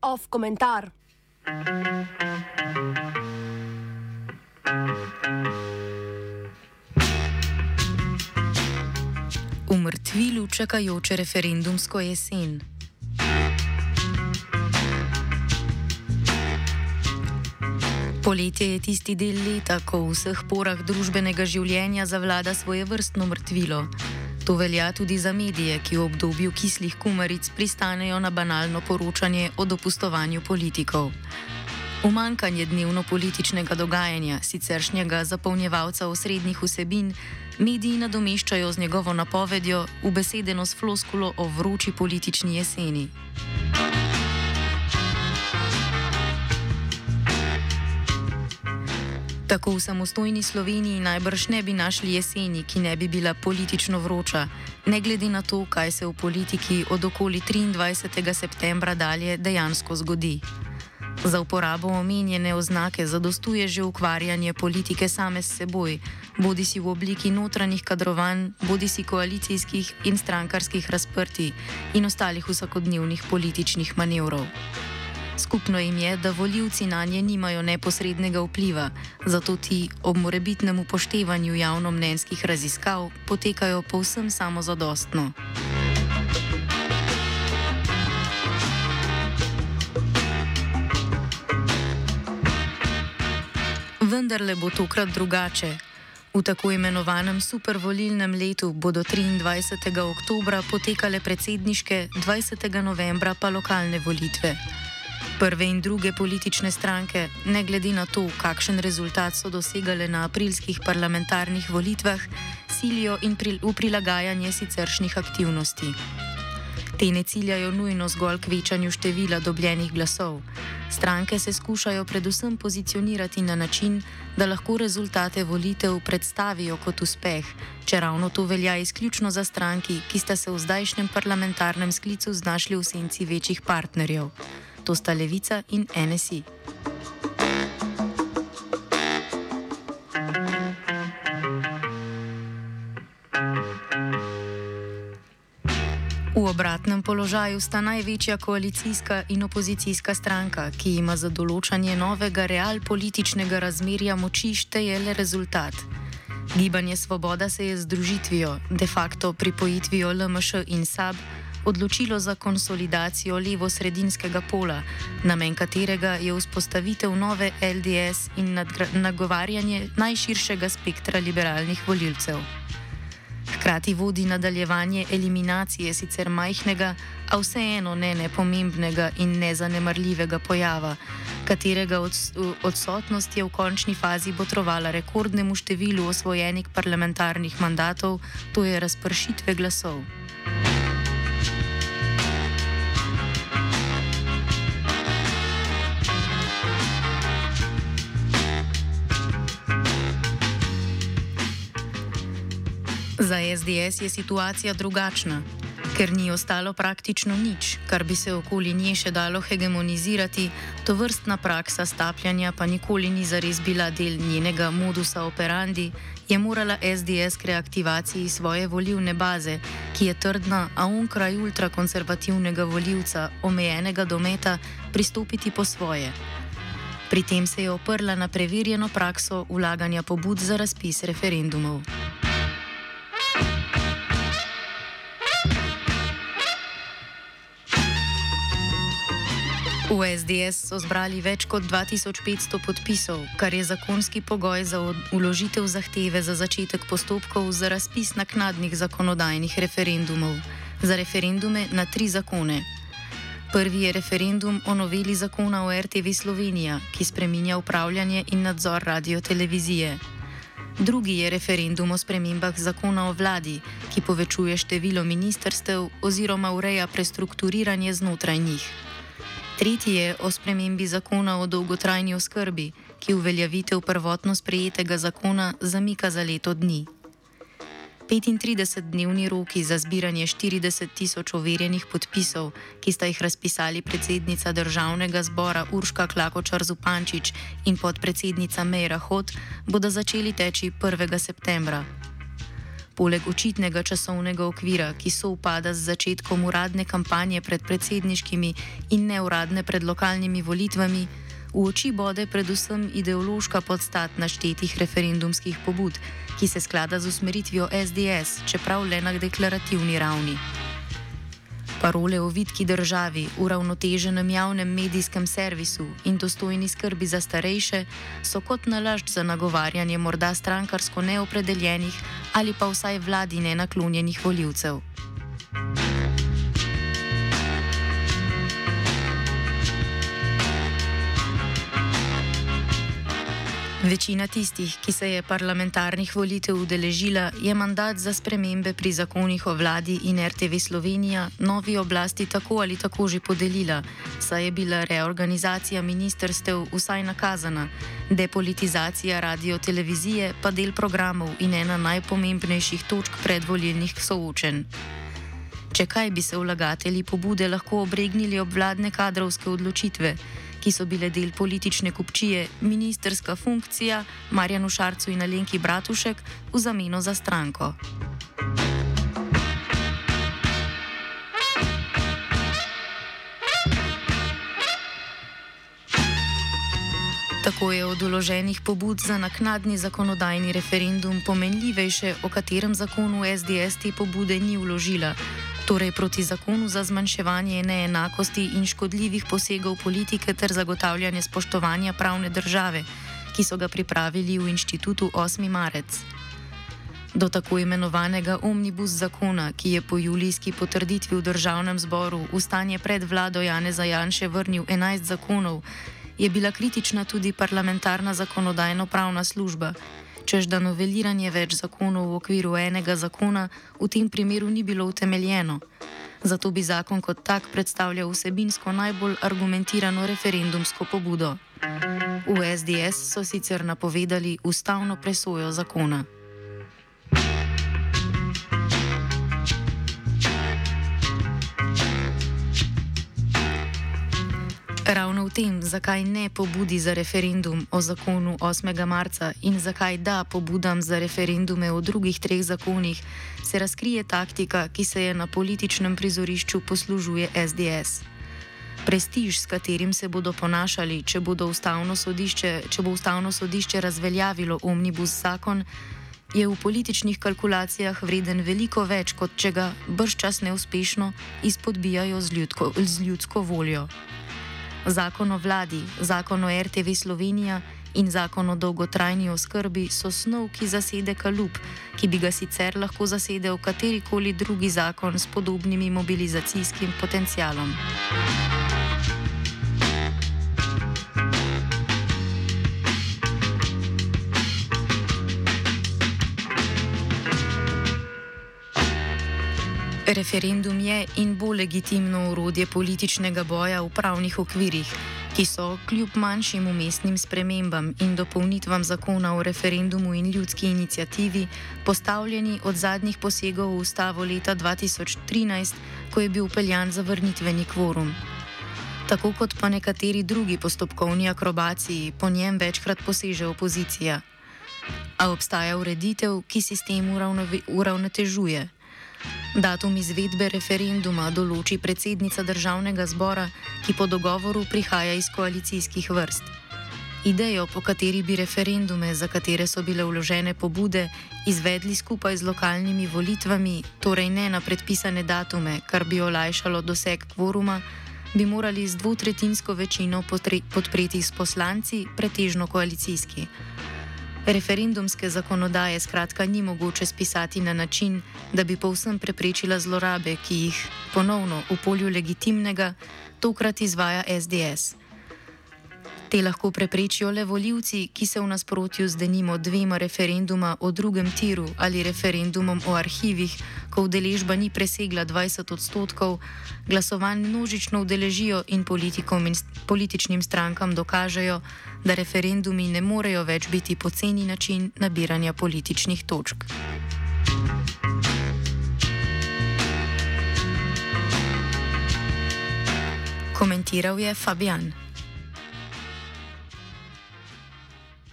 Off komentar. V mrtvilu čakajoče referendumsko jesen. Poletje je tisti del leta, ko v vseh porah družbenega življenja zavlada svoje vrstno mrtvilo. To velja tudi za medije, ki v obdobju kislih kumaric pristanejo na banalno poročanje o dopustovanju politikov. Umankanje dnevno političnega dogajanja, siceršnjega zapolnjevalca osrednjih vsebin, mediji nadomeščajo z njegovo napovedjo v besedeno s floskulo o vroči politični jeseni. Tako v samostojni Sloveniji najbrž ne bi našli jeseni, ki ne bi bila politično vroča, ne glede na to, kaj se v politiki od okoli 23. septembra dalje dejansko zgodi. Za uporabo omenjene oznake zadostuje že ukvarjanje politike same s seboj, bodi si v obliki notranjih kadrovanj, bodi si koalicijskih in strankarskih razprti in ostalih vsakodnevnih političnih manevrov. Skupno jim je, da voljivci na nje nimajo neposrednega vpliva, zato ti ob morebitnem upoštevanju javnomnenjskih raziskav potekajo povsem samozadostno. Vendar le bo tokrat drugače. V tako imenovanem supervolilnem letu bodo 23. oktobra potekale predsedniške, 20. novembra pa lokalne volitve. Prve in druge politične stranke, ne glede na to, kakšen rezultat so dosegale na aprilskih parlamentarnih volitvah, silijo in pri, v prilagajanje siceršnjih aktivnosti. Te ne ciljajo nujno zgolj k večanju števila dobljenih glasov. Stranke se skušajo predvsem pozicionirati na način, da lahko rezultate volitev predstavijo kot uspeh, če ravno to velja izključno za stranki, ki sta se v zdajšnjem parlamentarnem sklicu znašli v senci večjih partnerjev to sta Levica in NSI. V obratnem položaju sta največja koalicijska in opozicijska stranka, ki ima za določanje novega realpolitičnega razmerja moči štejele rezultat. Gibanje Svoboda se je združitvijo, de facto pripojitvijo LMŠ in SAB, odločilo za konsolidacijo levo-sredinskega pola, namen katerega je vzpostavitev nove LDS in nagovarjanje najširšega spektra liberalnih voljivcev. Hkrati vodi nadaljevanje eliminacije sicer majhnega, a vseeno ne nepomembnega in nezanemrljivega pojava, katerega odsotnost je v končni fazi botrovala rekordnemu številu osvojenih parlamentarnih mandatov, to je razpršitve glasov. Za SDS je situacija drugačna, ker ni ostalo praktično nič, kar bi se okoli nje še dalo hegemonizirati, to vrstna praksa stapljanja pa nikoli ni zares bila del njenega modusa operandi, je morala SDS k reaktivaciji svoje volivne baze, ki je trdna, a onkraj ultrakonservativnega voljivca, omejenega dometa, pristopiti po svoje. Pri tem se je oprla na preverjeno prakso vlaganja pobud za razpis referendumov. V SDS so zbrali več kot 2500 podpisov, kar je zakonski pogoj za uložitev zahteve za začetek postopkov za razpis naknadnih zakonodajnih referendumov, za referendume na tri zakone. Prvi je referendum o noveli zakona o RTV Slovenija, ki spreminja upravljanje in nadzor radio-televizije. Drugi je referendum o spremembah zakona o vladi, ki povečuje število ministrstev oziroma ureja prestrukturiranje znotraj njih. Tretji je o spremembi zakona o dolgotrajni oskrbi, ki uveljavitev prvotno sprejetega zakona zamika za leto dni. 35-dnevni roki za zbiranje 40 tisoč overjenih podpisov, ki sta jih razpisali predsednica državnega zbora Urška Klakočar Zupančič in podpredsednica Meira Hot, bodo začeli teči 1. septembra. Poleg očitnega časovnega okvira, ki so upada z začetkom uradne kampanje pred predsedniškimi in neuradne pred lokalnimi volitvami, v oči bode predvsem ideološka podstat naštetih referendumskih pobud, ki se sklada z usmeritvijo SDS, čeprav le na deklarativni ravni. Parole o vitki državi, uravnoteženem javnem medijskem servisu in dostojni skrbi za starejše so kot nalašč za nagovarjanje morda strankarsko neopredeljenih ali pa vsaj vladi nenaklonjenih voljivcev. Večina tistih, ki se je parlamentarnih volitev udeležila, je mandat za spremembe pri zakonih o vladi in RTV Slovenija novi oblasti tako ali tako že podelila, saj je bila reorganizacija ministerstev vsaj nakazana, depolitizacija radio-televizije pa del programov in ena najpomembnejših točk predvolilnih soočen. Če kaj bi se vlagatelji pobude lahko obregnili ob vladne kadrovske odločitve, ki so bile del politične kupčije, ministerska funkcija Marjanu Šarcu in Alenki Bratušek v zameno za stranko. Tako je od uloženih pobud za naknadni zakonodajni referendum pomenljivejše, o katerem zakonu SDS te pobude ni vložila, torej proti zakonu za zmanjševanje neenakosti in škodljivih posegov politike ter zagotavljanje spoštovanja pravne države, ki so ga pripravili v inštitutu 8. marec. Do tako imenovanega omnibus zakona, ki je po julijski potrditvi v državnem zboru v stanje pred vlado Jane Zajanše vrnil 11 zakonov, je bila kritična tudi parlamentarna zakonodajno-pravna služba čež da noveliranje več zakonov v okviru enega zakona v tem primeru ni bilo utemeljeno. Zato bi zakon kot tak predstavljal vsebinsko najbolj argumentirano referendumsko pobudo. V SDS so sicer napovedali ustavno presojo zakona. Ravno v tem, zakaj ne pobudi za referendum o zakonu 8. marca in zakaj da pobudam za referendume o drugih treh zakonih, se razkrije taktika, ki se je na političnem prizorišču poslužuje SDS. Prestiž, s katerim se bodo ponašali, če, bodo sodišče, če bo ustavno sodišče razveljavilo omnibus zakon, je v političnih kalkulacijah vreden veliko več, kot če ga brščas neuspešno izpodbijajo z ljudsko, z ljudsko voljo. Zakon o vladi, zakon o RTV Slovenija in zakon o dolgotrajni oskrbi so snov, ki zasede kalup, ki bi ga sicer lahko zasedel katerikoli drugi zakon s podobnimi mobilizacijskim potencialom. Referendum je in bo legitimno urodje političnega boja v pravnih okvirih, ki so kljub manjšim umestnim spremembam in dopolnitvam zakona o referendumu in ljudski inicijativi postavljeni od zadnjih posegov v ustavo leta 2013, ko je bil upeljan zavrnitveni kvorum. Tako kot pa nekateri drugi postopkovni akrobaciji, po njem večkrat poseže opozicija. A obstaja ureditev, ki sistem uravnotežuje. Datum izvedbe referenduma določi predsednica državnega zbora, ki po dogovoru prihaja iz koalicijskih vrst. Idejo, po kateri bi referendume, za katere so bile vložene pobude, izvedli skupaj z lokalnimi volitvami, torej ne na predpisane datume, kar bi olajšalo doseg kvoruma, bi morali z dvotretinsko večino podpreti s poslanci, pretežno koalicijski. Referendumske zakonodaje skratka ni mogoče spisati na način, da bi povsem preprečila zlorabe, ki jih ponovno v polju legitimnega tokrat izvaja SDS. Te lahko preprečijo le voljivci, ki se v nasprotju z denimo dvema referenduma o drugem tiru ali referendumom o arhivih, ko udeležba ni presegla 20 odstotkov, glasovanj množično udeležijo in političnim strankam dokažejo, da referendumi ne morejo več biti poceni način nabiranja političnih točk. Komentiral je Fabian.